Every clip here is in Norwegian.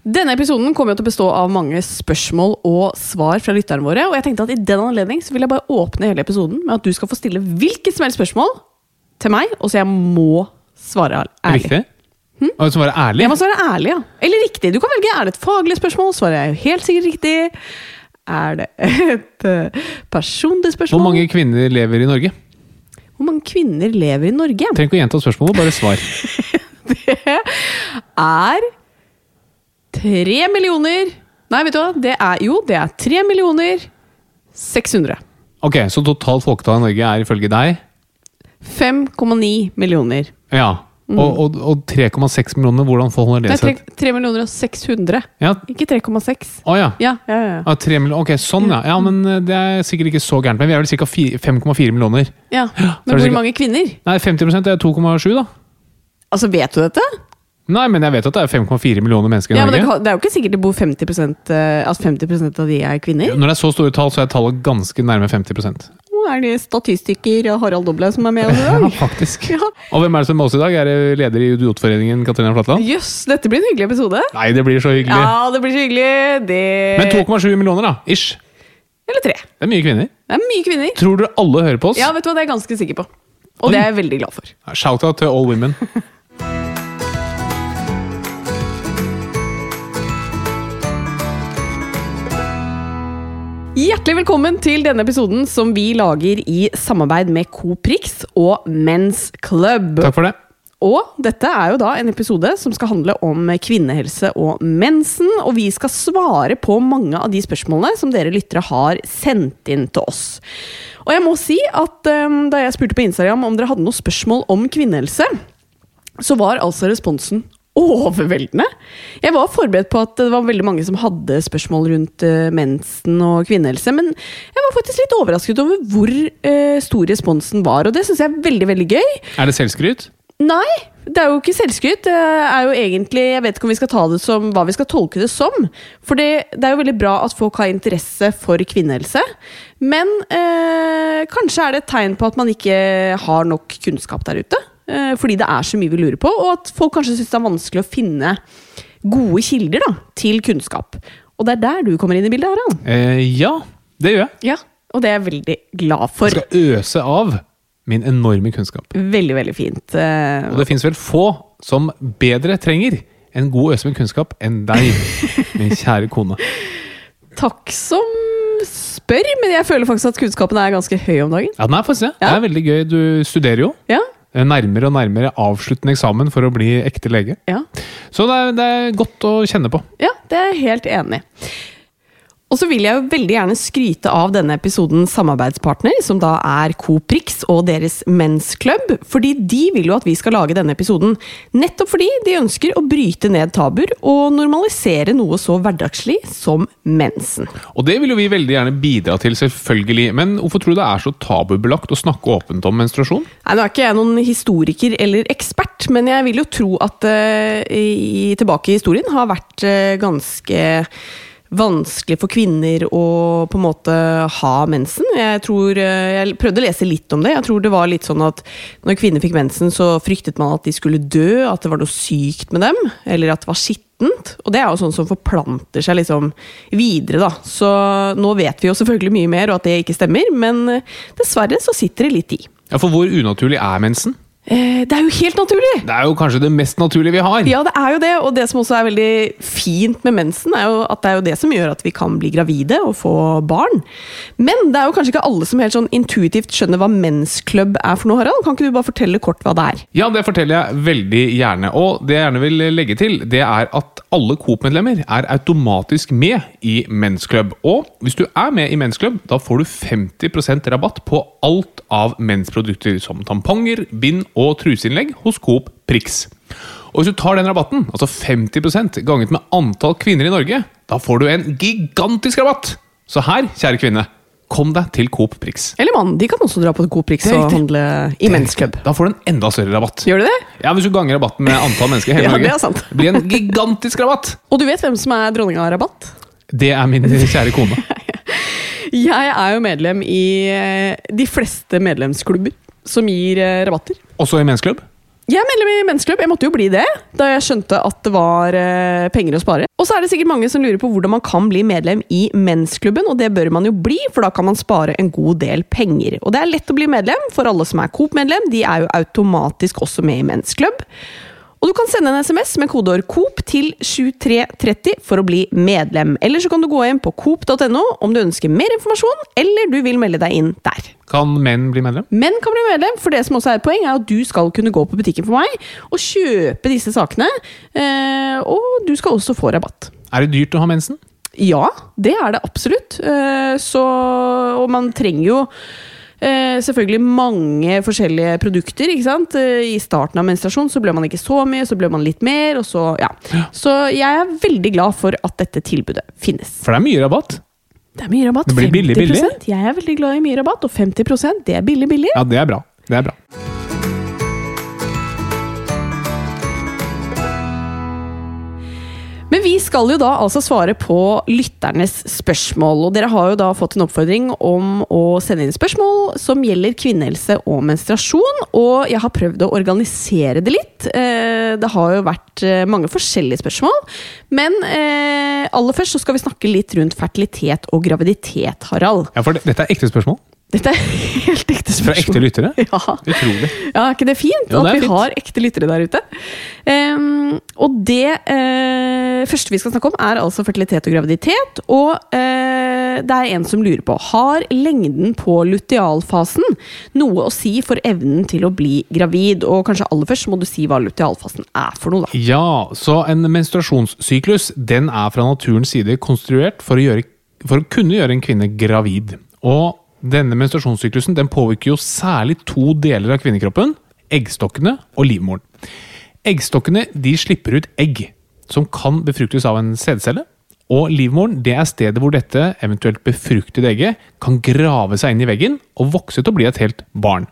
Denne episoden kommer jo til å bestå av mange spørsmål og svar fra lytterne våre. Og jeg tenkte at i den anledning så vil jeg bare åpne hele episoden med at du skal få stille hvilket som helst spørsmål til meg, og så jeg må svare ærlig. Riktig? Og så var svare ærlig? Jeg må svare ærlig, ja. Eller riktig. Du kan velge. Er det et faglig spørsmål? Svarer jeg jo helt sikkert riktig. Er det et eh, personlig spørsmål? Hvor mange kvinner lever i Norge? Hvor mange kvinner lever i Norge? Trenger ikke å gjenta spørsmålet, bare svar. Det er tre millioner Nei, vet du hva? Det er jo, det er tre millioner 600. Ok, Så totalt folketall i Norge er ifølge deg 5,9 millioner. Ja. Og, og, og 3,6 millioner, hvordan forholder det seg 3, millioner og 600. Ja. Ikke 3,6. Å ja. Ja, ja, ja. Ah, 3 millioner. Ok, sånn ja. ja. Men eh, det er sikkert ikke så gærent. Men vi er vel ca. 5,4 millioner. ja. Men hvor sikkert- mange kvinner? Nei, 50% er 2,7, da. Altså, vet du dette? Nei, men jeg vet at det er 5,4 millioner mennesker i Ja, men det, Norge. Men det er jo ikke sikkert det bor 50 eh, at 50% av de er kvinner. Når det er så store tall, så er tallet ganske nærme 50% Nå er det statistiker Harald Doble som er med oss i Ja, dag. faktisk. Ja. Og hvem er det som er med oss i dag? Er det leder i Idiotforeningen, Katrine Flatland? Jøss, dette blir en hyggelig episode. Nei, det blir så hyggelig. Ja, det blir så hyggelig. Det Men 2,7 millioner, da. Ish. Eller tre. Det er mye kvinner. Det er mye kvinner. Tror dere alle hører på oss? Ja, vet du hva, det er jeg ganske sikker på. Og Oi. det er jeg veldig glad for. Shout-out til all women. Hjertelig velkommen til denne episoden som vi lager i samarbeid med Coprix og Men's Club. Takk for det. Og dette er jo da en episode som skal handle om kvinnehelse og mensen. Og vi skal svare på mange av de spørsmålene som dere lyttere har sendt inn til oss. Og jeg må si at um, da jeg spurte på Instagram om dere hadde noen spørsmål om kvinnehelse, så var altså responsen overveldende. Jeg var forberedt på at det var veldig mange som hadde spørsmål rundt eh, mensen og kvinnehelse, men jeg var faktisk litt overrasket over hvor eh, stor responsen var, og det syns jeg er veldig, veldig gøy. Er det selvskryt? Nei, det er jo ikke selvskryt. Det er jo egentlig, Jeg vet ikke om vi skal ta det som hva vi skal tolke det som. For det, det er jo veldig bra at folk har interesse for kvinnehelse. Men eh, kanskje er det et tegn på at man ikke har nok kunnskap der ute. Eh, fordi det er så mye vi lurer på, og at folk kanskje syns det er vanskelig å finne gode kilder da, til kunnskap. Og det er der du kommer inn i bildet, Harald. Eh, ja, det gjør jeg. Ja, Og det er jeg veldig glad for. Jeg skal øse av min enorme kunnskap. Veldig, veldig fint. Eh, Og det fins vel få som bedre trenger en god øse med kunnskap enn deg, min kjære kone. Takk som spør, men jeg føler faktisk at kunnskapen er ganske høy om dagen. Ja, den er faktisk det. Det Ja. er veldig gøy. Du studerer jo. Ja, Nærmere og nærmere avsluttende eksamen for å bli ekte lege. ja, Så det er, det er godt å kjenne på. ja det er jeg helt enig i. Og så vil jeg jo veldig gjerne skryte av denne episodens samarbeidspartner, som da er Coprix og deres mensklubb, Fordi de vil jo at vi skal lage denne episoden. Nettopp fordi de ønsker å bryte ned tabuer og normalisere noe så hverdagslig som mensen. Og det vil jo vi veldig gjerne bidra til, selvfølgelig. Men hvorfor tror du det er så tabubelagt å snakke åpent om menstruasjon? Nei, Nå er ikke jeg noen historiker eller ekspert, men jeg vil jo tro at uh, i, tilbake i historien har vært uh, ganske vanskelig for kvinner å på en måte ha mensen. Jeg tror, eh, jeg prøvde å lese litt om det. Jeg tror det var litt sånn at når kvinner fikk mensen, så fryktet man at de skulle dø, at det var noe sykt med dem, eller at det var skittent. Og det er jo sånn som forplanter seg liksom videre, da. Så nå vet vi jo selvfølgelig mye mer, og at det ikke stemmer, men eh, dessverre så sitter det litt i. Ja, For hvor unaturlig er mensen? Eh, det er jo helt naturlig! Det er jo kanskje det mest naturlige vi har. Ja, det er jo det, og det som også er veldig fint med mensen, er jo at det er jo det som gjør at vi kan bli gravide og få barn. Men det er jo kanskje ikke alle som helt sånn intuitivt skjønner hva mensklubb er for noe, Harald. Kan ikke du bare fortelle kort hva det er? Ja, det forteller jeg veldig gjerne. Og det jeg gjerne vil legge til, det er at alle Coop-medlemmer er automatisk med i Mensklubb. Og hvis du er med i Mensklubb, da får du 50% rabatt på alt av mensprodukter som tamponger, bind og truseinnlegg hos Coop Prix. Og hvis du tar den rabatten, altså 50% ganget med antall kvinner i Norge, da får du en gigantisk rabatt! Så her, kjære kvinne, kom deg til Coop Prix. Eller mann, de kan også dra på Coop er og handle i mensklubb. Da får du en enda større rabatt. Gjør du det? Ja, Hvis du ganger rabatten med antall mennesker i hele Ja, Norge. det er sant. Blir en gigantisk rabatt! Og du vet hvem som er dronninga av rabatt? Det er min kjære kone. Jeg er jo medlem i eh, de fleste medlemsklubber som gir eh, rabatter. Også i mensklubb. Jeg er medlem i mensklubb. Jeg måtte jo bli det da jeg skjønte at det var eh, penger å spare. Og så er det sikkert mange som lurer på hvordan man kan bli medlem i mensklubben, og det bør man jo bli, for da kan man spare en god del penger. Og det er lett å bli medlem for alle som er Coop-medlem. De er jo automatisk også med i mensklubb. Og du kan sende en SMS med kodeord COOP til 7330 for å bli medlem. Eller så kan du gå inn på coop.no om du ønsker mer informasjon, eller du vil melde deg inn der. Kan menn bli medlem? Menn kan bli medlem, for det som også er et poeng, er at du skal kunne gå på butikken for meg og kjøpe disse sakene. eh, Og du skal også få rabatt. Er det dyrt å ha mensen? Ja, det er det absolutt. Eh, Så, og man trenger jo selvfølgelig mange forskjellige produkter. ikke sant? Eh, I starten av menstruasjon så ble man ikke så mye, så ble man litt mer. og Så ja. Så jeg er veldig glad for at dette tilbudet finnes. For det er mye rabatt. Det er mye rabatt. Det blir billig, 50%. billig. Jeg er veldig glad i mye rabatt, og 50% det er billig, billig. Ja, det er bra. Det er bra. Men vi skal jo da altså svare på lytternes spørsmål. Og dere har jo da fått en oppfordring om å sende inn spørsmål som gjelder kvinnehelse og menstruasjon. Og jeg har prøvd å organisere det litt. Eh, Det har jo vært eh, mange forskjellige spørsmål. Men eh, aller først så skal vi snakke litt rundt fertilitet og graviditet, Harald. Ja, for Dette er ekte spørsmål Dette er helt ekte fra spørsmål. ekte lyttere. Ja. Utrolig. Ja, er ikke det fint? Jo, det at vi fint. har ekte lyttere der ute. Um, og det uh, første vi skal snakke om, er altså fertilitet og graviditet. Og uh, det er en som lurer på Har lengden på lutealfasen noe å si for evnen til å bli gravid? Og kanskje aller først må du si hva lutealfasen er for noe, da. Ja, så en menstruasjonssyklus den er fra naturens side konstruert for å, gjøre, for å kunne gjøre en kvinne gravid. Og denne menstruasjonssyklusen den påvirker jo særlig to deler av kvinnekroppen. Eggstokkene og livmoren. Eggstokkene de slipper ut egg som kan befruktes av en sædcelle. Og livmoren det er stedet hvor dette eventuelt befruktede egget kan grave seg inn i veggen og vokse til å bli et helt barn.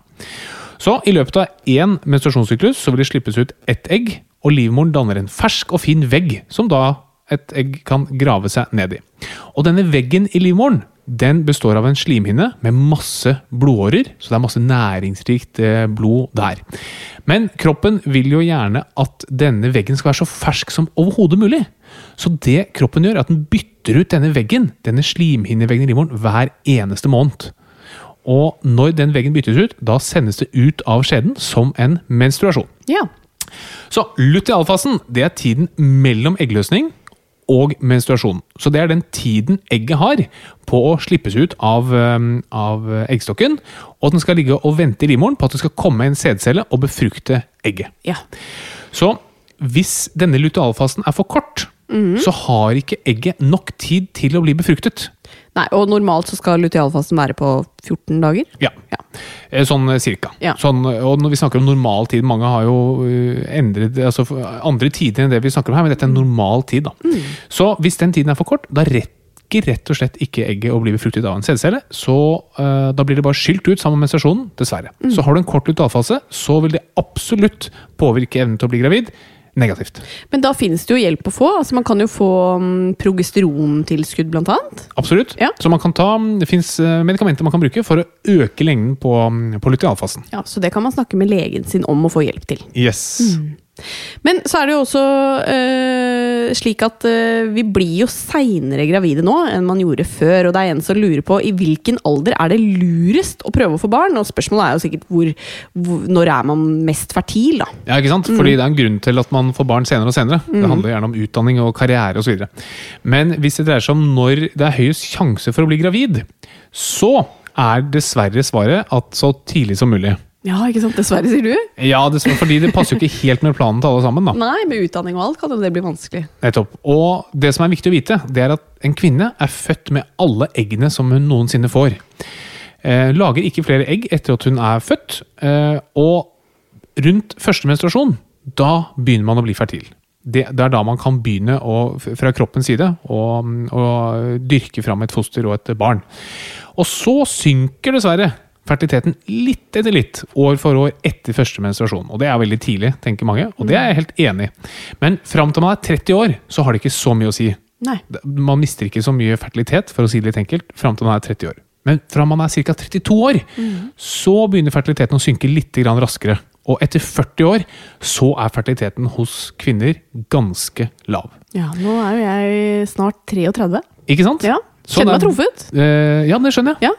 Så i løpet av én menstruasjonssyklus så vil det slippes ut ett egg, og livmoren danner en fersk og fin vegg som da et egg kan grave seg ned i. Og denne veggen i livmoren den består av en slimhinne med masse blodårer, så det er masse næringsrikt eh, blod der. Men kroppen vil jo gjerne at denne veggen skal være så fersk som overhodet mulig. Så det kroppen gjør, er at den bytter ut denne veggen, denne slimhinneveggen i livmoren, hver eneste måned. Og når den veggen byttes ut, da sendes det ut av skjeden som en menstruasjon. Ja. Så lutealfasen det er tiden mellom eggløsning og menstruasjon. Så det er den tiden egget har på å slippes ut av, um, av eggstokken. Og den skal ligge og vente i livmoren på at det skal komme en sædcelle og befrukte egget. ja. Så hvis denne lutealfasen er for kort, så har ikke egget nok tid til å bli befruktet. Nei, og normalt så skal lutealfasen være på 14 dager. Ja. Ja. Eh, Sånn eh, cirka. Ja. Sånn, og når vi snakker om normal tid, mange har jo eh, endret altså andre tider enn det vi snakker om her, men dette er normal tid. da. Mm. Så hvis den tiden er for kort, da rekker rett og slett ikke egget å bli befruktet av en sædcelle. Så uh, da blir det bare skylt ut sammen med menstruasjonen, dessverre. Mm. Så har du en kort lutealfase, så vil det absolutt påvirke evnen til å bli gravid negativt. Men da finnes det jo hjelp å få. Altså Man kan jo få mm, progesterontilskudd, blant annet. Absolutt. Ja. Så man kan ta, det fins medikamenter man kan bruke for å øke lengden på, på lutealfasen. Ja, Så det kan man snakke med legen sin om å få hjelp til. Yes. Men så er det jo også øh, slik at øh, vi blir jo seinere gravide nå enn man gjorde før. Og det er en som lurer på i hvilken alder er det lurest å prøve å få barn? Og spørsmålet er jo sikkert hvor, hvor, når er man mest fertil, da? Ja, ikke sant? Fordi det er en grunn til at man får barn senere og senere. Det handler gjerne om utdanning og karriere osv. Men hvis det dreier seg om når det er høyest sjanse for å bli gravid, så er dessverre svaret at så tidlig som mulig. Ja, ikke sant? Dessverre, sier du? Ja, dessverre, fordi det passer jo ikke helt med planen til alle sammen. da. Nei, med utdanning og alt kan jo det bli vanskelig. Nettopp. Og det som er viktig å vite, det er at en kvinne er født med alle eggene som hun noensinne får. Eh, lager ikke flere egg etter at hun er født. Eh, og rundt første menstruasjon, da begynner man å bli fertil. Det, det er da man kan begynne å, fra kroppens side å, å dyrke fram et foster og et barn. Og så synker dessverre fertiliteten litt etter litt, år for år etter første menstruasjon. Og det er veldig tidlig, tenker mange, og det er jeg helt enig i. Men fram til man er 30 år, så har det ikke så mye å si. Nei. Man mister ikke så mye fertilitet, for å si det litt enkelt, fram til man er 30 år. Men fra man er ca. 32 år, så begynner fertiliteten å synke litt raskere. Og etter 40 år så er fertiliteten hos kvinner ganske lav. Ja, nå er jo jeg snart 33. Ikke sant? Ja, Kjenner meg truffet. Eh, ja, det skjønner jeg. Ja,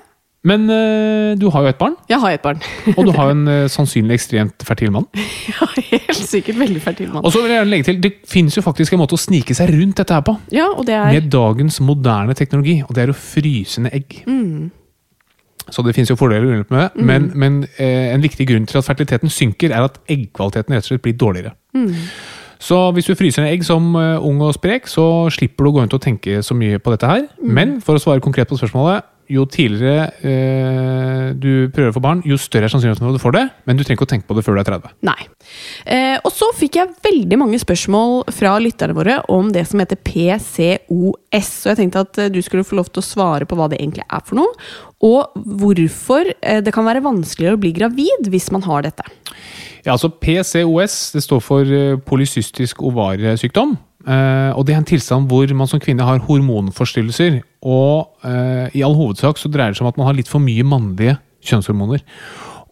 Men eh, du har jo et barn, jeg har et barn. og du har jo en eh, sannsynlig ekstremt fertil mann. Ja, helt sikkert veldig fertil mann. Og så vil jeg gjerne legge til, Det finnes jo faktisk en måte å snike seg rundt dette her på. Ja, og det er Med dagens moderne teknologi, og det er å fryse ned egg. Mm. Så det finnes jo fordeler og ulemper med det, men, men eh, en viktig grunn til at fertiliteten synker, er at eggkvaliteten rett og slett blir dårligere. Mm. Så hvis du fryser ned egg som uh, ung og sprek, så slipper du å gå rundt og tenke så mye på dette her. Mm. Men for å svare konkret på spørsmålet, jo tidligere eh, du prøver å få barn, jo større er sannsynligheten for at du får det, men du trenger ikke å tenke på det før du er 30. Nei. Eh, og så fikk jeg veldig mange spørsmål fra lytterne våre om det som heter PCOS. Og jeg tenkte at eh, du skulle få lov til å svare på hva det egentlig er for noe, og hvorfor eh, det kan være vanskeligere å bli gravid hvis man har dette. Ja, altså PCOS det står for polycystisk polysystisk ovariesykdom. Eh, og det er en tilstand hvor man som kvinne har hormonforstyrrelser. Og eh, i all hovedsak så dreier det seg om at man har litt for mye mannlige kjønnshormoner.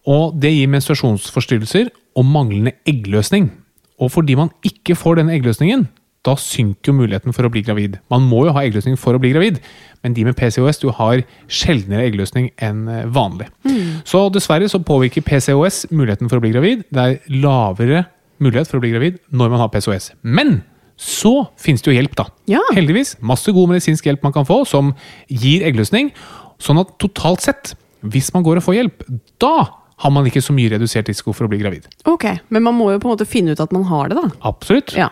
Og det gir menstruasjonsforstyrrelser og manglende eggløsning. Og fordi man ikke får denne eggløsningen, da synker jo muligheten for å bli gravid. Man må jo ha eggløsning for å bli gravid, men de med PCOS du har sjeldnere eggløsning enn vanlig. vanlig. Så dessverre så påvirker PCOS muligheten for å bli gravid. Det er lavere mulighet for å bli gravid når man har PCOS. Men så finnes det jo hjelp, da. Ja. Heldigvis. Masse god medisinsk hjelp man kan få, som gir eggløsning. Sånn at totalt sett, hvis man går og får hjelp, da har man ikke så mye redusert risiko for å bli gravid. Ok, Men man må jo på en måte finne ut at man har det, da. Absolutt. Ja.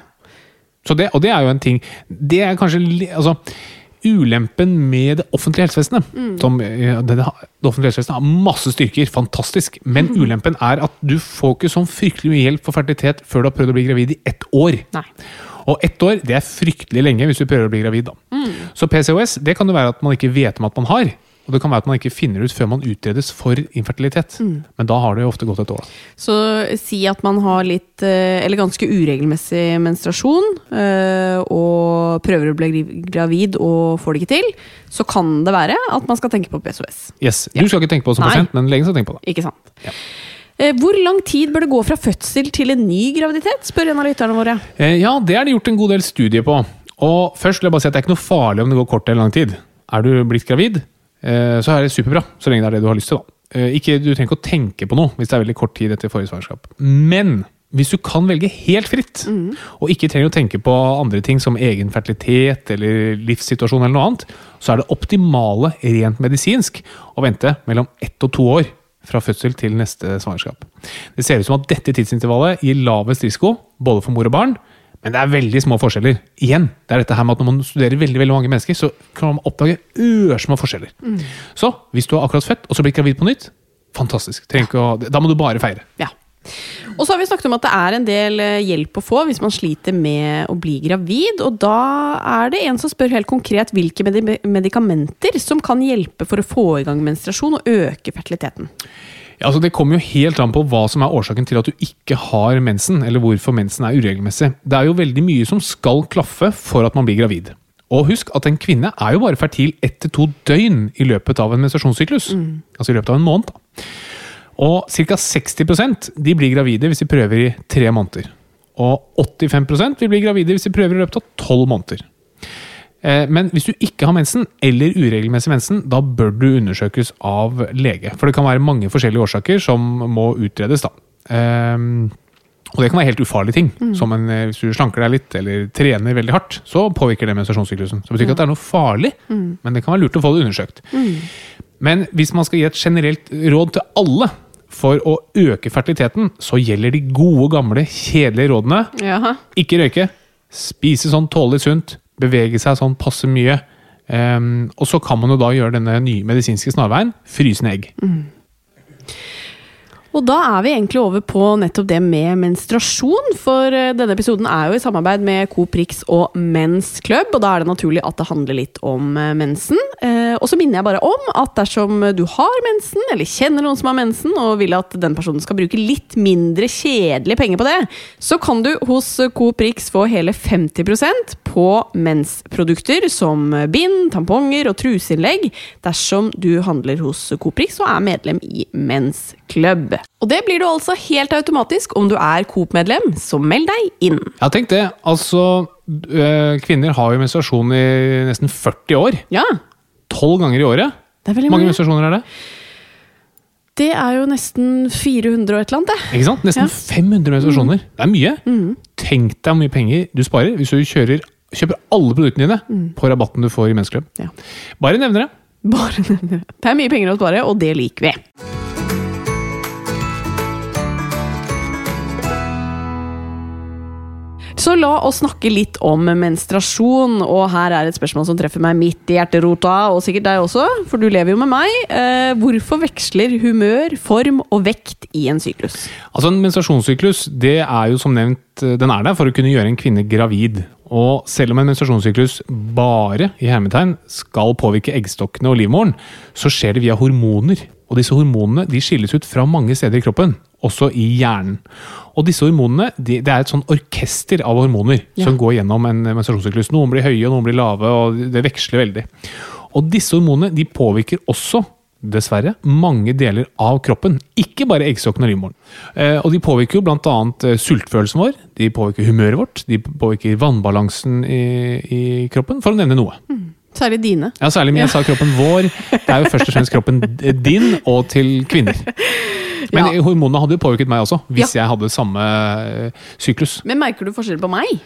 Så det, og det er jo en ting Det er kanskje altså, Ulempen med det offentlige helsevesenet som, eh, det, det offentlige helsevesenet har masse styrker, fantastisk, men ulempen er at du får ikke sånn fryktelig mye hjelp for fertilitet før du har prøvd å bli gravid i ett år. Nei. Og ett år det er fryktelig lenge hvis du prøver å bli gravid. da. Så PCOS det kan jo være at man ikke vet om at man har. Og det kan være at man ikke finner ut før man utredes for infertilitet. Men da har det jo ofte gått et år. Så si at man har litt, eh, eller ganske uregelmessig menstruasjon, eh, og prøver å bli gravid og får det ikke til, så kan det være at man skal tenke på PSOS. Yes, Ja. Du skal ikke tenke på det som pasient, men legen skal tenke på det. Ikke sant? Ja. Eh, Hvor lang tid bør det gå fra fødsel til en ny graviditet, spør en av lytterne våre. Ja, det er det gjort en god del studier på. Og først vil jeg bare si at det er ikke noe farlig om det går kort eller lang tid. Er du blitt gravid, så er det superbra, så lenge det er det du har lyst til. da. Eh, Ikke, du trenger ikke å tenke på noe hvis det er veldig kort tid etter forrige svangerskap. Men hvis du kan velge helt fritt, og ikke trenger å tenke på andre ting som egen fertilitet eller livssituasjon, eller noe annet, så er det optimale rent medisinsk å vente mellom ett og to år fra fødsel til neste svangerskap. Det ser ut som at dette tidsintervallet gir lavest risiko både for mor og barn, men det er veldig små forskjeller. Igjen, det er dette her med at Når man studerer veldig veldig mange mennesker, så kan man oppdage ørsmå forskjeller. Så hvis du har akkurat født og så blitt gravid på nytt, fantastisk. Å, da må du bare feire. Ja. Og så har vi snakket om at det er en del eh, hjelp å få hvis man sliter med å bli gravid. Og da er det en som spør helt konkret hvilke medikamenter som kan hjelpe for å få i gang menstruasjon og øke fertiliteten. Ja, altså Det kommer jo helt an på hva som er årsaken til at du ikke har mensen, eller hvorfor mensen er uregelmessig. Det er jo veldig mye som skal klaffe for at man blir gravid. Og husk at en kvinne er jo bare fertil ett til to døgn i løpet av en menstruasjonssyklus. Altså i løpet av en måned. da. Og ca. 60 de blir gravide hvis de prøver i tre måneder. Og 85 vil bli gravide hvis de prøver i løpet av tolv måneder. Eh, Men hvis du ikke har mensen, eller uregelmessig mensen, da bør du undersøkes av lege. For det kan være mange forskjellige årsaker som må utredes. da. Ehm, og det kan være helt ufarlige ting. Som en, eh, hvis du slanker deg litt eller trener veldig hardt, så påvirker det menstruasjonssyklusen. Så det betyr ikke at det er noe farlig, men det kan være lurt å få det undersøkt. Men hvis man skal gi et generelt råd til alle for å øke fertiliteten, så gjelder de gode, gamle, kjedelige rådene. Jaha. Ikke røyke. Spise sånn tålelig sunt. Bevege seg sånn passe mye. Um, og så kan man jo da gjøre denne nye medisinske snarveien. Frysende egg. Og da er vi egentlig over på nettopp det med menstruasjon, for eh, denne episoden er jo i samarbeid med Coop Rix og Men's Club, og da er det naturlig at det handler litt om eh, mensen. Eh, og så minner jeg bare om at dersom du har mensen, eller kjenner noen som har mensen, og vil at den personen skal bruke litt mindre kjedelige penger på det, så kan du hos Coop Rix få hele 50% på mensprodukter som bind, tamponger og truseinnlegg dersom du handler hos Coop Rix og er medlem i Mens Club. Og det blir du altså helt automatisk om du er Coop-medlem, så meld deg inn. Ja, tenk det. Altså, øh, kvinner har jo menstruasjon i nesten 40 år. Ja, Tolv ganger i året. det er veldig mange mange. menstruasjoner er det? Det er jo nesten 400 og et eller annet, det. Ikke sant? Nesten Ja. 500 menstruasjoner. Det er mye. Tenk deg hvor mye penger du sparer hvis du kjører, kjøper alle produktene dine på rabatten du får i Mensklubb. Ja. Bare nevner det. Bare nevner det. Det er mye penger å spare, og det liker vi. Så la oss snakke litt om menstruasjon, og her er et spørsmål som treffer meg midt i hjerterota, og sikkert deg også, for du lever jo med meg. Eh, hvorfor veksler humør, form og vekt i en syklus? Altså En menstruasjonssyklus det er jo som nevnt, eh, den er der for å kunne gjøre en kvinne gravid. Og selv om en menstruasjonssyklus bare i hermetegn skal påvirke eggstokkene og livmoren, så skjer det via hormoner. Og disse hormonene de skilles ut fra mange steder i kroppen, også i hjernen. Og disse hormonene de, det er et sånn orkester av hormoner Ja. som går gjennom en menstruasjonssyklus. Noen blir høye, noen blir lave, og det veksler veldig. Og disse hormonene de påvirker også dessverre, mange deler av kroppen. Ikke bare eggstokken og livmoren. Eh, og de påvirker jo bl.a. sultfølelsen vår, de påvirker humøret vårt, de påvirker vannbalansen i, i kroppen, for å nevne noe. Særlig dine. Ja, Særlig men jeg sa kroppen vår. Det er jo først og fremst kroppen din og til kvinner. Men Ja. hormonene hadde jo påvirket meg også, hvis jeg hadde samme eh, syklus. Men merker du forskjell på meg?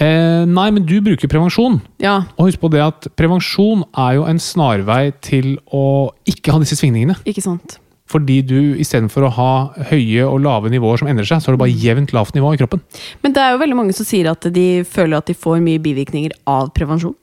Eh, nei, men du bruker prevensjon. Ja. Og husk på det at prevensjon er jo en snarvei til å ikke ha disse svingningene. Ikke sant? Fordi du istedenfor å ha høye og lave nivåer som endrer seg, så har du bare jevnt lavt nivå i kroppen. Men det er jo veldig mange som sier at de føler at de får mye bivirkninger av prevensjon.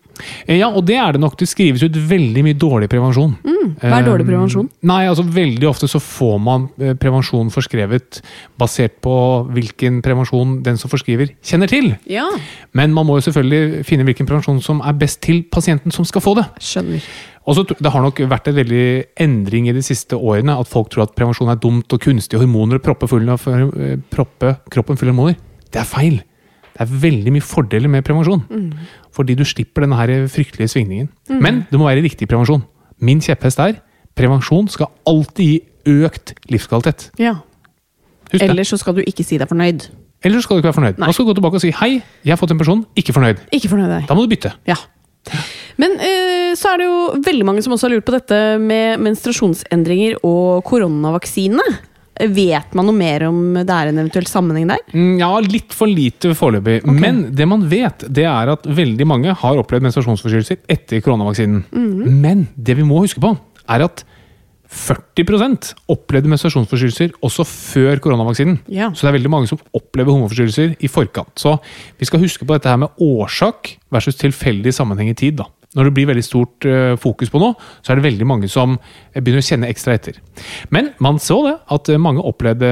Eh, Ja, og det er det nok. Det skrives ut veldig mye dårlig prevensjon. Hva er dårlig prevensjon? Eh, Nei, altså Veldig ofte så får man eh, prevensjon forskrevet basert på hvilken prevensjon den som forskriver, kjenner til. Ja. Men man må jo selvfølgelig finne hvilken prevensjon som er best til pasienten som skal få det. Skjønner. Og så Det har nok vært en veldig endring i de siste årene. At folk tror at prevensjon er dumt og kunstige hormoner og proppe, full av, eh, proppe kroppen full av hormoner. Det er feil. Det er veldig mye fordeler med prevensjon. Fordi du slipper denne her fryktelige svingningen. Men det må være riktig prevensjon. Min kjepphest er prevensjon skal alltid gi økt livskvalitet. Ja. Husk det. Ellers så skal du ikke si deg fornøyd. Ellers skal du ikke være fornøyd. Nei. Da skal du gå tilbake og si hei, jeg har fått en person, ikke fornøyd. Ikke fornøyd deg. Da må du bytte. Ja. Men eh, så er det jo veldig mange som også har lurt på dette med menstruasjonsendringer og koronavaksine. Vet man noe mer om det er en eventuell sammenheng der? Mm, Ja, litt for lite foreløpig. Men det man vet, det er at veldig mange har opplevd menstruasjonsforstyrrelser etter koronavaksinen. Men det vi må huske på, er at 40 opplevde menstruasjonsforstyrrelser også før koronavaksinen. Ja. Så det er veldig mange som opplever hormonforstyrrelser i forkant. Så vi skal huske på dette her med årsak versus tilfeldig sammenheng i tid. da. Når det blir veldig stort eh, fokus på noe, så er det veldig mange som eh, begynner å kjenne ekstra etter. Men man så det, at eh, mange opplevde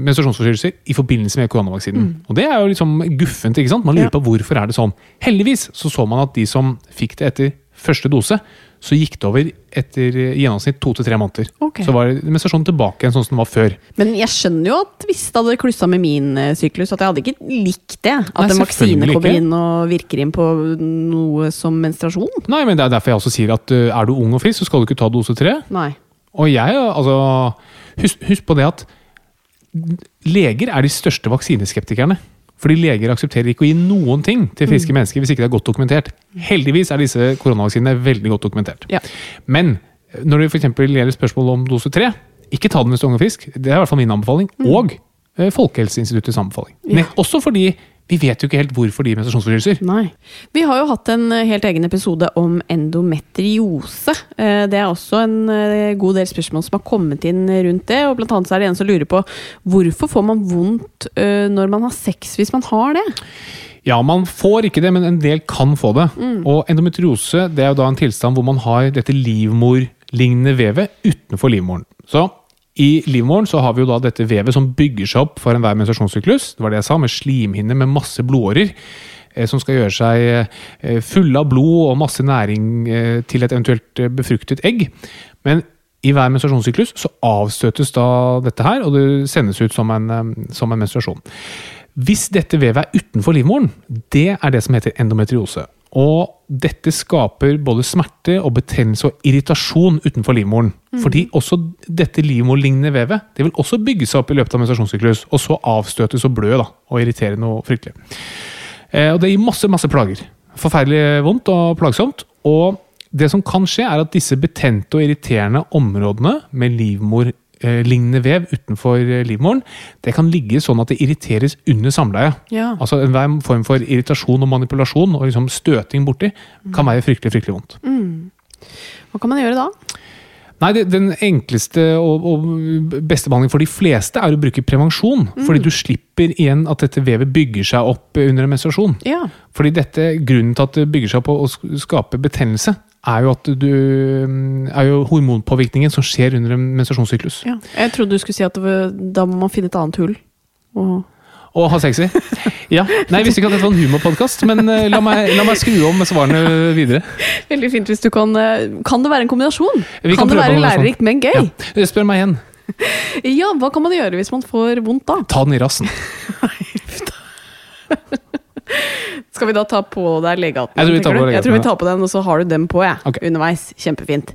menstruasjonsforstyrrelser i forbindelse med koronavaksinen. Og det er jo liksom guffent. ikke sant? Man lurer Ja. på hvorfor er det sånn. Heldigvis så så man at de som fikk det etter første dose, så gikk det over etter eh, i gjennomsnitt to til tre måneder. Okay. Så var menstruasjonen tilbake igjen sånn som den var før. Men jeg skjønner jo at hvis det hadde klussa med min eh, syklus, at jeg hadde ikke likt det. At Nei, en vaksine kommer ikke. inn og virker inn på noe som menstruasjon. Nei, men Det er derfor jeg også sier at uh, er du ung og frisk, så skal du ikke ta dose tre. Nei. Og jeg, altså Husk, husk på det at leger er de største vaksineskeptikerne. Fordi leger aksepterer ikke å gi noen ting til friske mennesker hvis ikke det er godt dokumentert. Heldigvis er disse koronavaksinene veldig godt dokumentert. Ja. Men når det f.eks. gjelder spørsmål om dose tre, ikke ta den hvis du er ung og frisk. Det er i hvert fall min anbefaling. Og eh, Folkehelseinstituttets anbefaling. Ja. Også fordi vi vet jo ikke helt hvorfor de menstruasjonsforstyrrelser. Nei. Vi har jo hatt en eh, helt egen episode om endometriose. Eh, Det er også en eh, god del spørsmål som har kommet inn rundt det. og Blant annet så er det en som lurer på hvorfor får man vondt når man har sex hvis man har det? Ja, man får ikke det, men en del kan få det. Og endometriose det er jo da en tilstand hvor man har dette livmorlignende vevet utenfor livmoren. Så i livmoren så har vi jo da dette vevet som bygger seg opp for enhver menstruasjonssyklus. Det var det jeg sa, med slimhinner med masse blodårer. eh, som skal gjøre seg eh, fulle av blod og masse næring eh, til et eventuelt eh, befruktet egg. Men i hver menstruasjonssyklus så avstøtes da dette her, og det sendes ut som en, som en menstruasjon. Hvis dette vevet er utenfor livmoren, det er det som heter endometriose. Og dette skaper både smerte og betennelse og irritasjon utenfor livmoren. Fordi også dette livmorlignende vevet det vil også bygge seg opp i løpet av menstruasjonssyklus, og så avstøtes og blø da, og irritere noe fryktelig. Eh, og det gir masse, masse plager. Forferdelig vondt og plagsomt. Og det som kan skje, er at disse betente og irriterende områdene med livmorlignende vev utenfor eh, livmoren, det kan ligge sånn at det irriteres under samleie. Ja. Altså Enhver form for irritasjon og manipulasjon og liksom støting borti kan være fryktelig fryktelig vondt. Hva kan man gjøre da? Nei, det, Den enkleste og, og beste behandling for de fleste er å bruke prevensjon. Fordi du slipper igjen at dette vevet bygger seg opp under en menstruasjon. Ja. Fordi dette, Grunnen til at det bygger seg opp og sk- skaper betennelse, er jo, at du, er jo hormonpåvirkningen som skjer under en menstruasjonssyklus. ja. Jeg trodde du skulle si at var, da må man finne et annet hull. Og Og ha sexy. Ja. Nei, Jeg visste ikke at dette var en humorpodkast, men eh, la meg, la meg skru om svarene videre. Veldig fint hvis du kan eh, Kan det være en kombinasjon? Vi kan, kan det være lærerikt, men gøy? Ja. Spør meg igjen. Ja. hva kan man gjøre hvis man får vondt da? Ta den i rassen. Skal vi da ta på deg legehatten? Jeg tror vi tar på legehatten, Jeg tror vi tar på den, og så har du dem på, jeg. okay. Underveis. Kjempefint.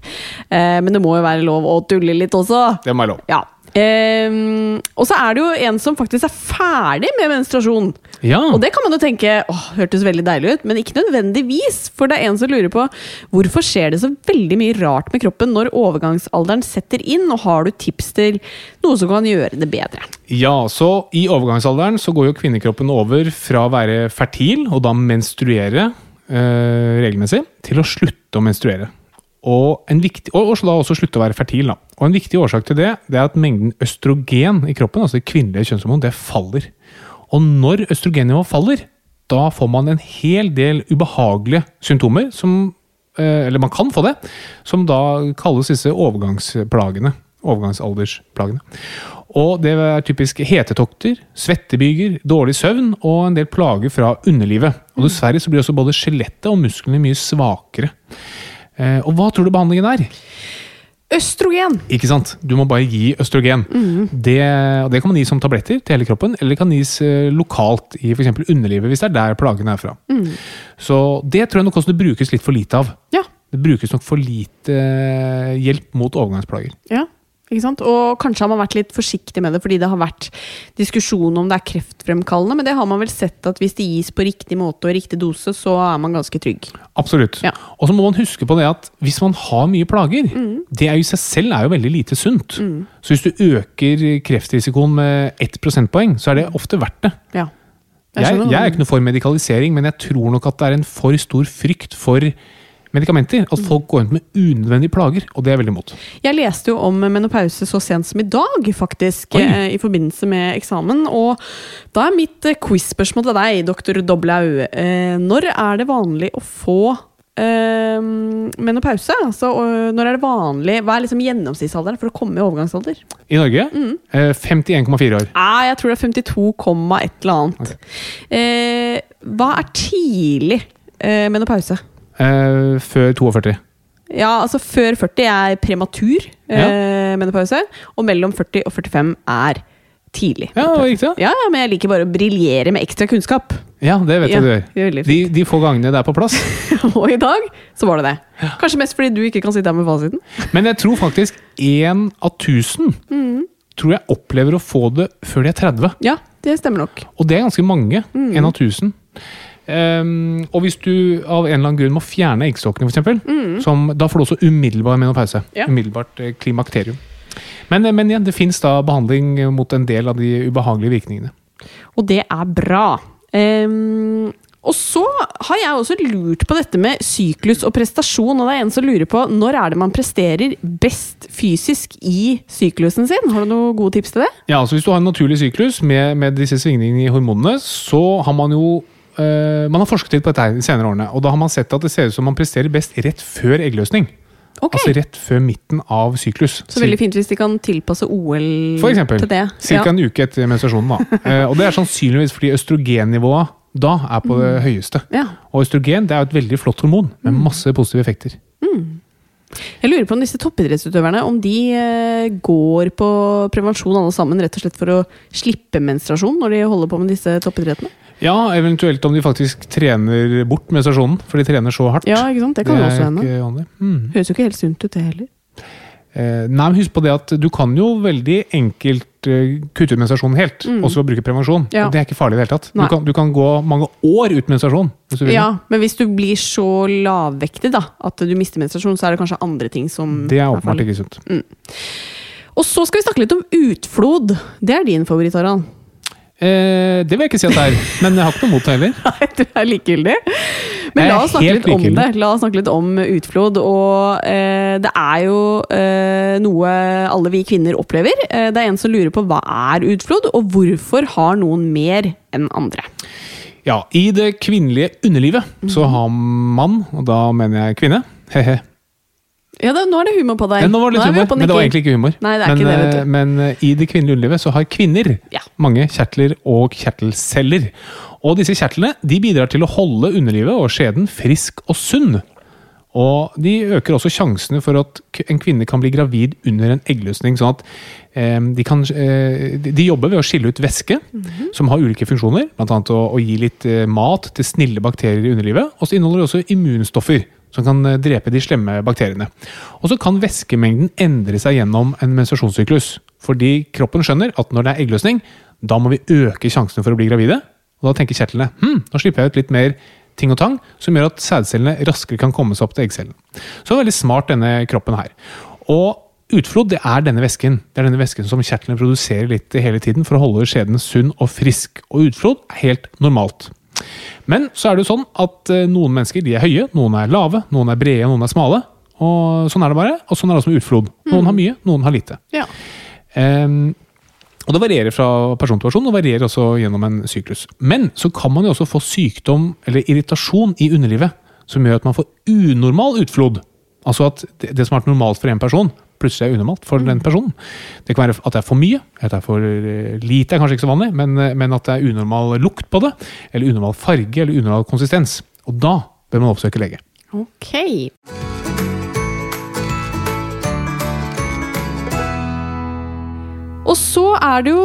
Eh, men det må jo være lov å tulle litt også. Det må være lov. Ja. Ehm, og så er det jo en som faktisk er ferdig med menstruasjon. Ja. Og det kan man jo tenke åh, hørtes veldig deilig ut, men ikke nødvendigvis. For det er en som lurer på hvorfor skjer det så veldig mye rart med kroppen når overgangsalderen setter inn, og har du tips til noe som kan gjøre det bedre? Ja, så I overgangsalderen så går jo kvinnekroppen over fra å være fertil og da menstruere eh, regelmessig, til å slutte å menstruere. Og, en viktig, og, og så da også slutte å være fertil. Da. Og En viktig årsak til det det er at mengden østrogen i kroppen, altså det kvinnelige kjønnshormon, det faller. Og når østrogennivået faller, da får man en hel del ubehagelige symptomer som eh, Eller man kan få det, som da kalles disse overgangsplagene. Overgangsaldersplagene. Og det er typisk hetetokter, svettebyger, dårlig søvn og en del plager fra underlivet. Og dessverre så blir også både skjelettet og musklene mye svakere. Eh, og hva tror du behandlingen er? Østrogen! Ikke sant? Du må bare gi østrogen. Det, det kan man gi som tabletter til hele kroppen, eller det kan gis eh, lokalt i f.eks. underlivet, hvis det er der plagene er fra. Så det tror jeg nok også det brukes litt for lite av. Ja. Det brukes nok for lite eh, hjelp mot overgangsplager. Ja? Og kanskje har man vært litt forsiktig med det fordi det har vært diskusjon om det er kreftfremkallende, men det har man vel sett at hvis det gis på riktig måte og riktig dose, så er man ganske trygg. Absolutt. Ja. Og så må man huske på det at hvis man har mye plager, det er jo i seg selv er jo veldig lite sunt. Så hvis du øker kreftrisikoen med ett prosentpoeng, så er det ofte verdt det. Ja. Jeg, jeg, jeg er ikke noe for medikalisering, men jeg tror nok at det er en for stor frykt for medikamenter. At folk går rundt med unødvendige plager, og det er jeg veldig imot. Jeg leste jo om menopause så sent som i dag, faktisk, Oi. eh, i forbindelse med eksamen. Og da er mitt eh, quiz-spørsmål til deg, doktor Doblau. Eh, når er det vanlig å få menopause? Altså, når er det vanlig Hva er liksom gjennomsnittsalderen for å komme i overgangsalder? I Norge eh, 51,4 år. Nei, jeg tror det er 52, et eller annet. Eh, hva er tidlig menopause? Eh, før 42. Ja, altså Før 40 er prematur eh, menopause, og mellom 40 og 45 er tidlig. Ja, det riktig. Ja, Ja, ja, men jeg liker bare å briljere med ekstra kunnskap. ja det vet Ja, du gjør. De, de få gangene det er på plass. og i dag så var det det. Kanskje mest fordi du ikke kan sitte her med fasiten. Men jeg tror faktisk én av tusen tror jeg opplever å få det før de er 30. Ja, det stemmer nok. Og det er ganske mange. Mm. En av tusen. Ehm, og hvis du av en eller annen grunn må fjerne eggstokkene, f.eks., som da får du også umiddelbar menopause. Mm. Ja. Umiddelbart eh, klimakterium. Men, eh, men igjen, det fins da behandling mot en del av de ubehagelige virkningene. Og det er bra. Um, og så har jeg også lurt på dette med syklus og prestasjon. Og det er en som lurer på når er det man presterer best fysisk i syklusen sin? Har du noen gode tips til det? Ja, altså Hvis du har en naturlig syklus med, med disse svingningene i hormonene, så har man jo eh, man har forsket litt på dette de senere årene, og da har man sett at det ser ut som man presterer best rett før eggløsning. Okay. Altså rett før midten av syklus. Så veldig fint hvis de kan tilpasse OL For eksempel. til det. Cirka en uke etter menstruasjonen. Da. uh, og det er sannsynligvis fordi østrogennivået da er på det høyeste. Ja. Og østrogen det er jo et veldig flott hormon med masse positive effekter. Jeg lurer på om disse toppidrettsutøverne om de eh, går på prevensjon alle sammen rett og slett for å slippe menstruasjon når de holder på med disse toppidrettene? Ja, eventuelt om de faktisk trener bort menstruasjonen, for de trener så hardt. Ja, ikke sant? Det kan er også hende. Mm. Høres jo ikke helt sunt ut, det heller. Eh, nei, men husk på det at du kan jo veldig enkelt uh, kutte ut menstruasjonen helt, mm. også ved å bruke prevensjon. Ja. Og det er ikke farlig i det hele tatt. Du kan, du kan gå mange år uten menstruasjon. Hvis. Ja, men hvis du blir så lavvektig da, at du mister menstruasjon, så er det kanskje andre ting som Det er åpenbart ikke sunt. Og så skal vi snakke litt om utflod. Det er din favoritt, Harald. Eh, det vil jeg ikke si at det er, men jeg har ikke noe mot det heller. Nei, du er likegyldig. Men la oss snakke litt om det. La oss snakke litt om utflod. Og eh, det er jo eh, noe alle vi kvinner opplever. Eh, det er en som lurer på hva er utflod, og hvorfor har noen mer enn andre? Ja, I det kvinnelige underlivet så Mhm. har man, og da mener jeg kvinne he-he. Ja, da, nå er det humor på deg. Ja, Nå var det litt nå humor, men det var egentlig ikke humor. Nei, det er men, ikke det, vet eh, du. men eh, i det kvinnelige underlivet så har kvinner Ja. mange kjertler og kjertelceller. Og disse kjertlene de bidrar til å holde underlivet og skjeden frisk og sunn. Og de øker også sjansene for at en kvinne kan bli gravid under en eggløsning. sånn at eh, de, kan, eh, de- de jobber ved å skille ut væske, Mhm. som har ulike funksjoner. Annet å, å gi litt eh, mat til snille bakterier i underlivet. Og så inneholder det også immunstoffer som kan eh, drepe de slemme bakteriene. Og så kan væskemengden endre seg gjennom en menstruasjonssyklus. Fordi kroppen skjønner at når det er eggløsning, da må vi øke sjansene for å bli gravide. Og da tenker kjertlene hm, nå slipper jeg ut litt mer ting og tang, som gjør at sædcellene raskere kan komme seg opp til eggcellen. Så veldig smart denne kroppen her. Og utflod det er denne væsken. Det er denne væsken som kjertlene produserer litt hele tiden for å holde skjeden sunn og frisk. Og utflod er helt normalt. Men så er det jo sånn at eh, noen mennesker de er høye, noen er lave, noen er brede, noen er smale. Og sånn er det bare. Og sånn er det også med utflod. Noen har mye, noen har lite. Ja. Um, og det varierer fra person til person, og varierer også gjennom en syklus. Men så kan man jo også få sykdom eller irritasjon i underlivet som gjør at man får unormal utflod. Altså at det, det som har vært normalt for en person, plutselig er unormalt for den personen. Det kan være at det er for mye, at det er for eh, lite er kanskje ikke så vanlig, men, eh, men at det er unormal lukt på det, eller unormal farge eller unormal konsistens. Og da bør man oppsøke lege. Ok. Og så er det jo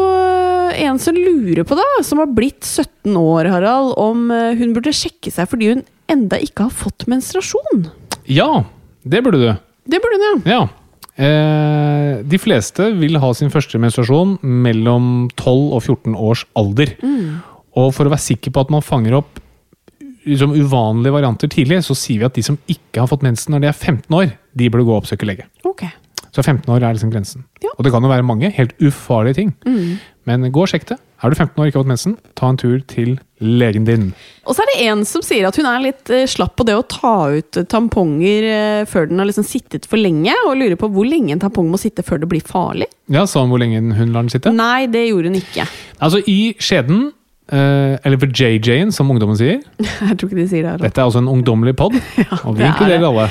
en som lurer på, da, som har blitt 17 år, Harald, om eh, hun burde sjekke seg fordi hun enda ikke har fått menstruasjon. Ja, det burde du. Det burde hun, ja. Ja. Eh, de fleste vil ha sin første menstruasjon mellom 12 og 14 års alder. Og for å være sikker på at man fanger opp liksom, uvanlige varianter tidlig, så sier vi at de som ikke har fått mensen når de er 15 år, de burde gå og oppsøke lege. Okay. Så 15 år er liksom grensen. Ja. Og det kan jo være mange helt ufarlige ting. Men gå og sjekk det. Er du 15 år og ikke har fått mensen, ta en tur til legen din. Og så er det en som sier at hun er litt eh, slapp på det å ta ut eh, tamponger eh, før den har liksom sittet for lenge, og lurer på hvor lenge en tampong må sitte før det blir farlig. Ja, Sa hun hvor lenge hun lar den sitte? Nei, det gjorde hun ikke. Altså, i skjeden, Uh, eller for JJ-en, som ungdommen sier, Jeg tror ikke de sier det. Harald. Dette er altså en ungdommelig pod, og vi er inkluderer alle.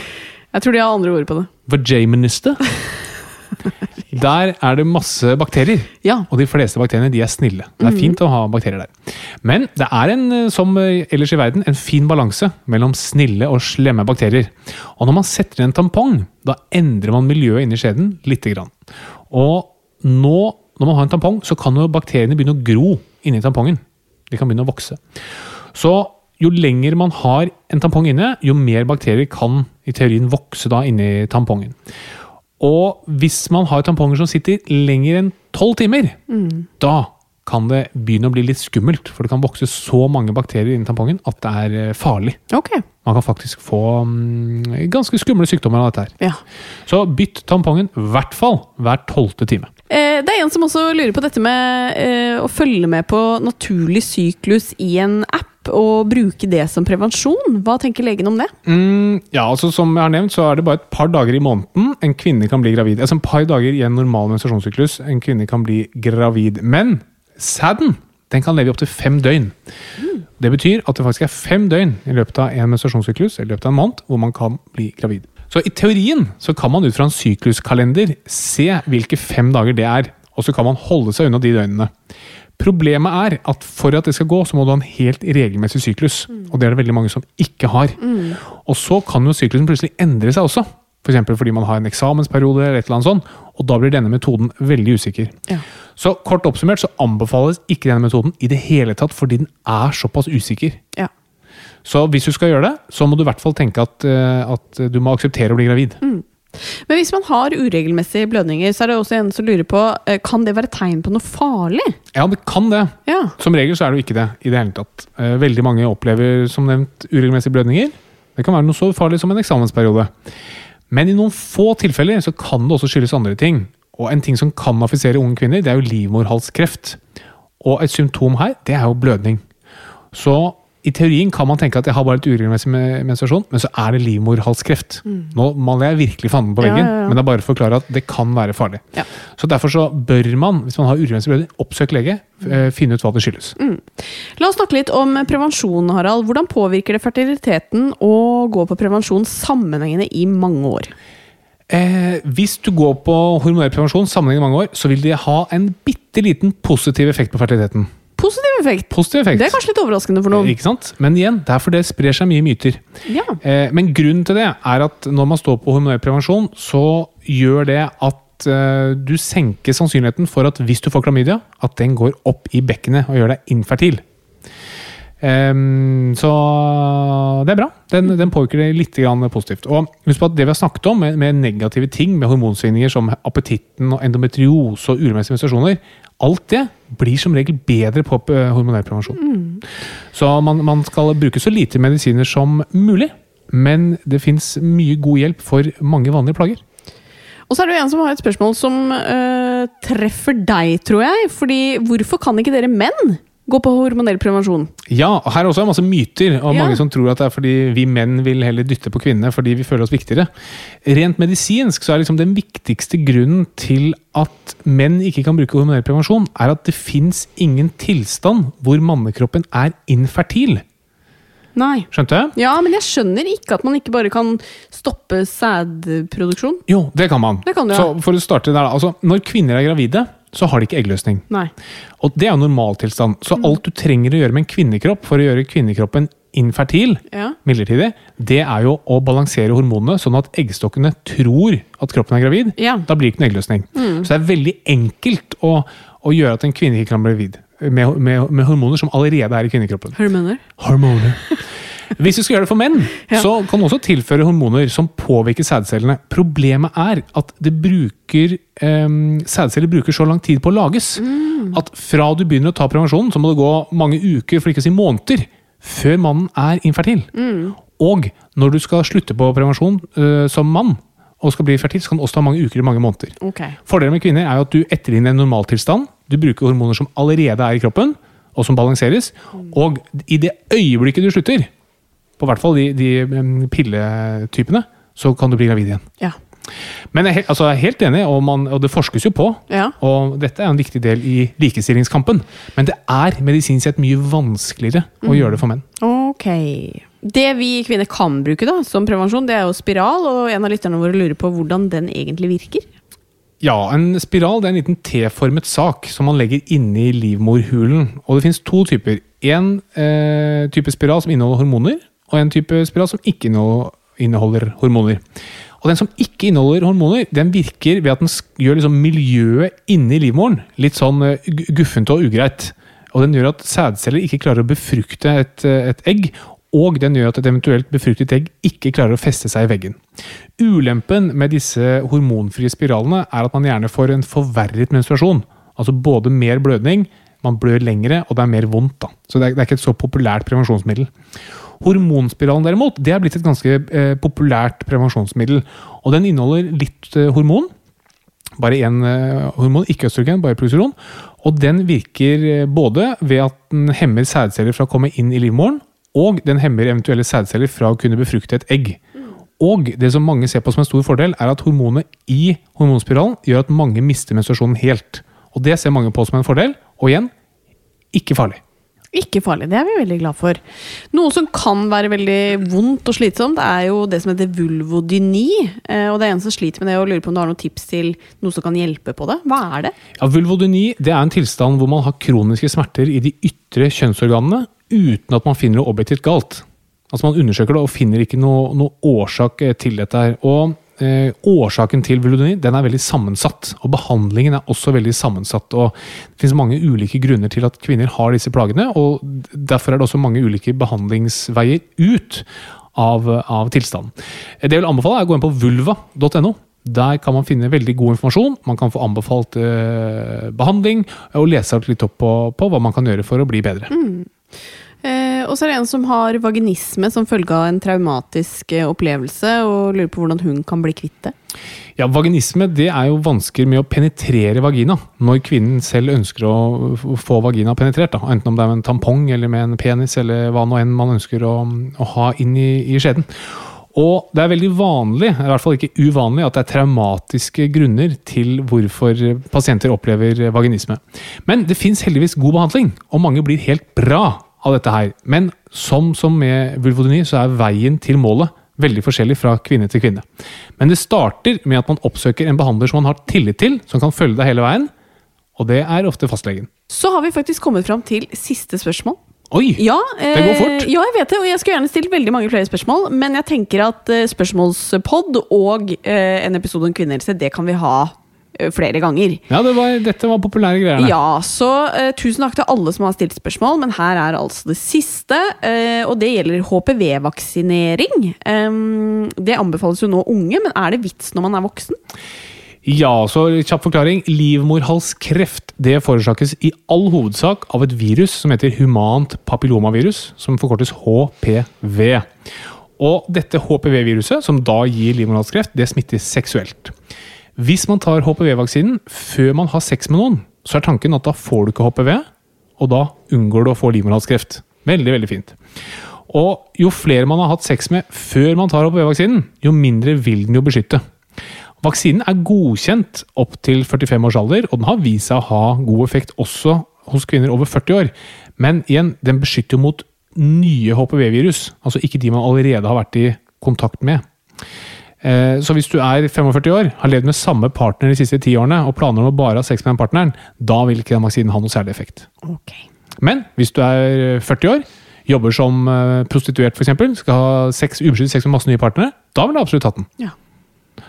Jeg tror de har andre ord på det. Vajaminister. Der er det masse bakterier, Ja. og de fleste bakteriene de er snille. Det er fint å ha bakterier der. Men det er en, eh, som eh, ellers i verden, en fin balanse mellom snille og slemme bakterier. Og når man setter inn en tampong, da endrer man miljøet inni skjeden lite grann. Og nå, når man har en tampong, så kan jo bakteriene begynne å gro inni tampongen. De kan begynne å vokse. Så jo lenger man har en tampong inne, jo mer bakterier kan i teorien vokse da inni tampongen. Og hvis man har tamponger som sitter lenger enn tolv timer, da kan det begynne å bli litt skummelt. For det kan vokse så mange bakterier inni tampongen at det er eh, farlig. Okay. Man kan faktisk få mm, ganske skumle sykdommer av dette her. Ja. Så bytt tampongen i hvert fall hver tolvte time. Eh, det er en som også lurer på dette med eh, å følge med på naturlig syklus i en app, og bruke det som prevensjon. Hva tenker legen om det? Mm, ja, altså Som jeg har nevnt, så er det bare et par dager i måneden en kvinne kan bli gravid. Altså et par dager i en normal menstruasjonssyklus en kvinne kan bli gravid. Men sæden den kan leve i opptil fem døgn. Det betyr at det faktisk er fem døgn i løpet av en menstruasjonssyklus eller i løpet av en måned hvor man kan bli gravid. Så i teorien så kan man ut fra en sykluskalender se hvilke fem dager det er, og så kan man holde seg unna de døgnene. Problemet er at for at det skal gå, så må du ha en helt regelmessig syklus. Og det er det veldig mange som ikke har. Og så kan jo syklusen plutselig endre seg også. F.eks. For fordi man har en eksamensperiode eller et eller annet sånt. Og da blir denne metoden veldig usikker. Ja. Så kort oppsummert så anbefales ikke denne metoden i det hele tatt fordi den er såpass usikker. Ja. Så hvis du skal gjøre det, så må du i hvert fall tenke at, eh, at du må akseptere å bli gravid. Men hvis man har uregelmessige blødninger, så er det også en som lurer på eh, Kan det være tegn på noe farlig? Ja, det kan det. Ja. Som regel så er det jo ikke det i det hele tatt. Eh, Veldig mange opplever som nevnt uregelmessige blødninger. Det kan være noe så farlig som en eksamensperiode. Men i noen få tilfeller så kan det også skyldes andre ting. Og en ting som kan affisere unge kvinner, det er jo livmorhalskreft. Og et symptom her, det er jo blødning. Så i teorien kan man tenke at jeg har bare litt uregelmessig menstruasjon, men så er det livmorhalskreft. Nå maler jeg virkelig fanden på veggen, Ja, ja, ja. men det er bare for å forklare at det kan være farlig. Så derfor så bør man, hvis man har uregelmessig blødning, oppsøke lege, eh, finne ut hva det skyldes. La oss snakke litt om prevensjon, Harald. Hvordan påvirker det fertiliteten å gå på prevensjon sammenhengende i mange år? Eh, hvis du går på hormonell prevensjon sammenhengende i mange år, så vil det ha en bitte liten positiv effekt på fertiliteten. Positiv effekt. Positiv effekt. Det er kanskje litt overraskende for noen. Ikke sant? Men igjen, det er fordi det sprer seg mye myter. Ja. Eh, men grunnen til det er at når man står på hormonell prevensjon, så gjør det at eh, du senker sannsynligheten for at hvis du får klamydia, at den går opp i bekkenet og gjør deg infertil. Um, så det er bra. Den, den påvirker det litt grann positivt. Og husk på at det vi har snakket om med, med negative ting, med hormonsvingninger som appetitten og endometriose og uregelmessige menstruasjoner, alt det blir som regel bedre på eh, hormonell prevensjon. Så man, man skal bruke så lite medisiner som mulig. Men det fins mye god hjelp for mange vanlige plager. Og så er det jo en som har et spørsmål som øh, treffer deg, tror jeg. Fordi hvorfor kan ikke dere menn gå på hormonell prevensjon? Ja, og her er også masse myter, og Ja. mange som tror at det er fordi vi menn vil heller dytte på kvinnene fordi vi føler oss viktigere. Rent medisinsk så er liksom den viktigste grunnen til at menn ikke kan bruke hormonell prevensjon, er at det fins ingen tilstand hvor mannekroppen er infertil. Nei. Skjønte jeg? Ja, men jeg skjønner ikke at man ikke bare kan stoppe sædproduksjon. Jo, det kan man. Det kan du, ja. Så for å starte der. Altså, når kvinner er gravide, så har de ikke eggløsning. Nei. Og det er jo normaltilstand. Så Mm. alt du trenger å gjøre med en kvinnekropp for å gjøre kvinnekroppen infertil, Ja. midlertidig, det er jo å balansere hormonene sånn at eggstokkene tror at kroppen er gravid. Ja. Da blir det ikke noe eggløsning. Så det er veldig enkelt å, å gjøre at en kvinne ikke kan bli gravid. Med, med, med hormoner som allerede er i kvinnekroppen. Hormoner. Hormoner. Hvis du skal gjøre det for menn, Ja. så kan du også tilføre hormoner som påvirker sædcellene. Problemet er at bruker, um, sædceller bruker så lang tid på å lages at fra du begynner å ta prevensjonen, så må det gå mange uker, for ikke å si måneder, før mannen er infertil. Og når du skal slutte på prevensjon uh, som mann og skal bli fertil, så kan det også ta mange uker i mange måneder. Okay. Fordelen med kvinner er jo at du etterligner en normaltilstand. Du bruker hormoner som allerede er i kroppen, og som balanseres. Og i det øyeblikket du slutter, på hvert fall de, de pilletypene, så kan du bli gravid igjen. Ja. Men jeg helt, altså, jeg er helt enig, og, man, og det forskes jo på. Ja. Og dette er en viktig del i likestillingskampen. Men det er medisinsk sett mye vanskeligere å gjøre det for menn. Ok. Det vi kvinner kan bruke da, som prevensjon, det er jo spiral, og en av lytterne våre lurer på hvordan den egentlig virker. Ja, en spiral det er en liten T-formet sak som man legger inni livmorhulen. Og det finnes to typer. En eh, type spiral som inneholder hormoner, og en type spiral som ikke inneholder, hormoner. Og den som ikke inneholder hormoner, den virker ved at den gjør liksom miljøet inni livmoren litt sånn eh, guffent og ugreit. Og den gjør at sædceller ikke klarer å befrukte et, eh, et egg, og den gjør at et eventuelt befruktet egg ikke klarer å feste seg i veggen. Ulempen med disse hormonfrie spiralene er at man gjerne får en forverret menstruasjon. Altså både mer blødning, man blør lengre, og det er mer vondt. da. Så det er, det er ikke et så populært prevensjonsmiddel. Hormonspiralen derimot, det er blitt et ganske eh, populært prevensjonsmiddel. Og den inneholder litt eh, hormon, bare én eh, hormon, ikke østrogen, bare progesteron. Og den virker eh, både ved at den hemmer sædceller fra å komme inn i livmoren, og den hemmer eventuelle sædceller fra å kunne befrukte et egg. Og det som mange ser på som en stor fordel, er at hormonet i hormonspiralen gjør at mange mister menstruasjonen helt. Og det ser mange på som en fordel, og igjen, ikke farlig. Ikke farlig, det er vi veldig glad for. Noe som kan være veldig vondt og slitsomt, er jo det som heter vulvodyni. Eh, og det er en som sliter med det og lurer på om du har noen tips til noe som kan hjelpe på det. Hva er det? Ja, vulvodyni det er en tilstand hvor man har kroniske smerter i de ytre kjønnsorganene uten at man finner noe objektivt galt. Altså Man undersøker det og finner ikke noe, noe årsak eh, til dette. her. Og eh, Årsaken til vulodoni, den er veldig sammensatt, og behandlingen er også veldig sammensatt. og Det finnes mange ulike grunner til at kvinner har disse plagene, og derfor er det også mange ulike behandlingsveier ut av, av tilstanden. Det jeg vil anbefale er å gå inn på vulva.no. Der kan man finne veldig god informasjon. Man kan få anbefalt eh, behandling og lese litt opp på, på, hva man kan gjøre for å bli bedre. Eh, og så er det en som har vaginisme som følge av en traumatisk eh, opplevelse, og lurer på hvordan hun kan bli kvitt det. Ja, Vaginisme det er jo vansker med å penetrere vagina når kvinnen selv ønsker å få vagina penetrert. Da. Enten om det er med en tampong eller med en penis eller hva nå enn man ønsker å, å ha inn i, i skjeden. Og det er veldig vanlig, i hvert fall ikke uvanlig, at det er traumatiske grunner til hvorfor pasienter opplever vaginisme. Men det fins heldigvis god behandling, og mange blir helt bra av dette her. Men som, som med vulvodyni, så er veien til målet veldig forskjellig fra kvinne til kvinne. Men det starter med at man oppsøker en behandler som man har tillit til, som kan følge deg hele veien, og det er ofte fastlegen. Så har vi faktisk kommet fram til siste spørsmål. Oi! Ja, Det går fort. Eh, ja, jeg vet det, og jeg skulle gjerne stilt veldig mange flere spørsmål, men jeg tenker at eh, spørsmålspod og eh, en episode om kvinnehelse, det kan vi ha flere ganger. Ja, det var, dette var populære greier. Ja, så uh, tusen takk til alle som har stilt spørsmål, men her er altså det siste. Uh, og det gjelder HPV-vaksinering. Um, det anbefales jo nå unge, men er det vits når man er voksen? Ja, så kjapp forklaring. Livmorhalskreft det forårsakes i all hovedsak av et virus som heter humant papillomavirus, som forkortes HPV. Og dette HPV-viruset, som da gir livmorhalskreft, det smitter seksuelt. Hvis man tar HPV-vaksinen før man har sex med noen, så er tanken at da får du ikke HPV, og da unngår du å få livmorhalskreft. Veldig, veldig fint. Og jo flere man har hatt sex med før man tar HPV-vaksinen, jo mindre vil den jo beskytte. Vaksinen er godkjent opp til 45 års alder, og den har vist seg å ha god effekt også hos kvinner over 40 år. Men igjen, den beskytter jo mot nye HPV-virus, altså ikke de man allerede har vært i kontakt med. Eh, Så hvis du er 45 år, har levd med samme partner de siste ti årene, og planer om å bare ha sex med den partneren, da vil ikke den vaksinen ha noe særlig effekt. Ok. Men hvis du er 40 år, jobber som eh, prostituert f.eks., skal ha sex, sex med masse nye partnere, da vil du absolutt hatt den. Ja.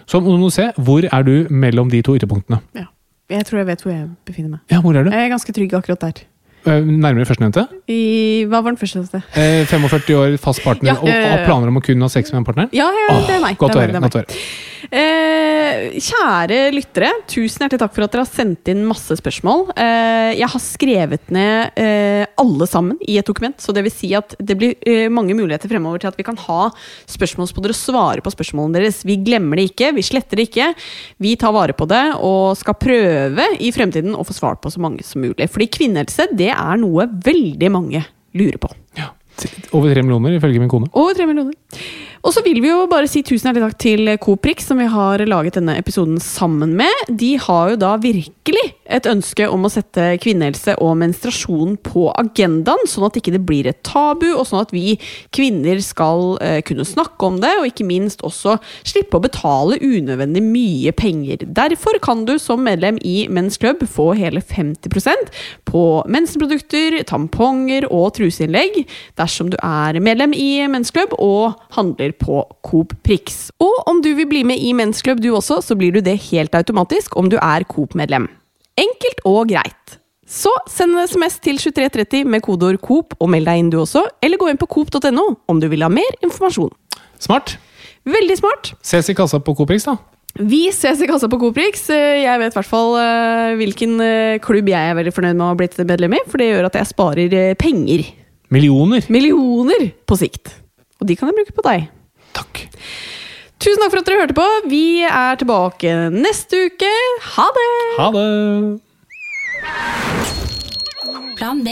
Så må du se, hvor er du mellom de to ytterpunktene? ja. Jeg tror jeg vet hvor jeg befinner meg. Ja, hvor er du? Jeg er ganske trygg akkurat der. Eh, Nærmere førstnevnte? I, hva var den første sted? Eh, 45 år, fast partner, Ja, øh, og har planer om å kun ha sex med den partneren? Ja, ja det er meg. Godt å høre. Eh, kjære lyttere, tusen hjertelig takk for at dere har sendt inn masse spørsmål. Eh, jeg har skrevet ned eh, alle sammen i et dokument, så det vil si at det blir eh, mange muligheter fremover til at vi kan ha spørsmål spørsmålspodder og svare på spørsmålene deres. Vi glemmer det ikke, vi sletter det ikke. Vi tar vare på det og skal prøve i fremtiden å få svar på så mange som mulig. Fordi kvinnehelse, det er noe veldig mange lurer på. Ja. Over tre millioner, ifølge min kone. Over tre millioner. Og så vil vi jo bare si tusen hjertelig takk til Coprix, som vi har laget denne episoden sammen med. De har jo da virkelig et ønske om å sette kvinnehelse og menstruasjon på agendaen, sånn at ikke det blir et tabu, og sånn at vi kvinner skal eh, kunne snakke om det, og ikke minst også slippe å betale unødvendig mye penger. Derfor kan du som medlem i Men's Club få hele 50% på mensenprodukter, tamponger og truseinnlegg dersom du er medlem i Men's Club og handler på Coop Prix. Og om du vil bli med i Men's Club du også, så blir du det helt automatisk om du er Coop-medlem. Enkelt og greit. Så send en SMS til 2330 med kodeord Coop og meld deg inn du også, eller gå inn på coop.no om du vil ha mer informasjon. Smart. Veldig smart. Ses i kassa på Coprix, da. Vi ses i kassa på Coprix. Eh, Jeg vet i hvert fall eh, hvilken eh, klubb jeg er veldig fornøyd med å ha blitt medlem i, for det gjør at jeg sparer penger. Millioner. Millioner på sikt. Og de kan jeg bruke på deg. Takk. Tusen takk for at dere hørte på. Vi er tilbake neste uke. Ha det! Ha det! Plan B.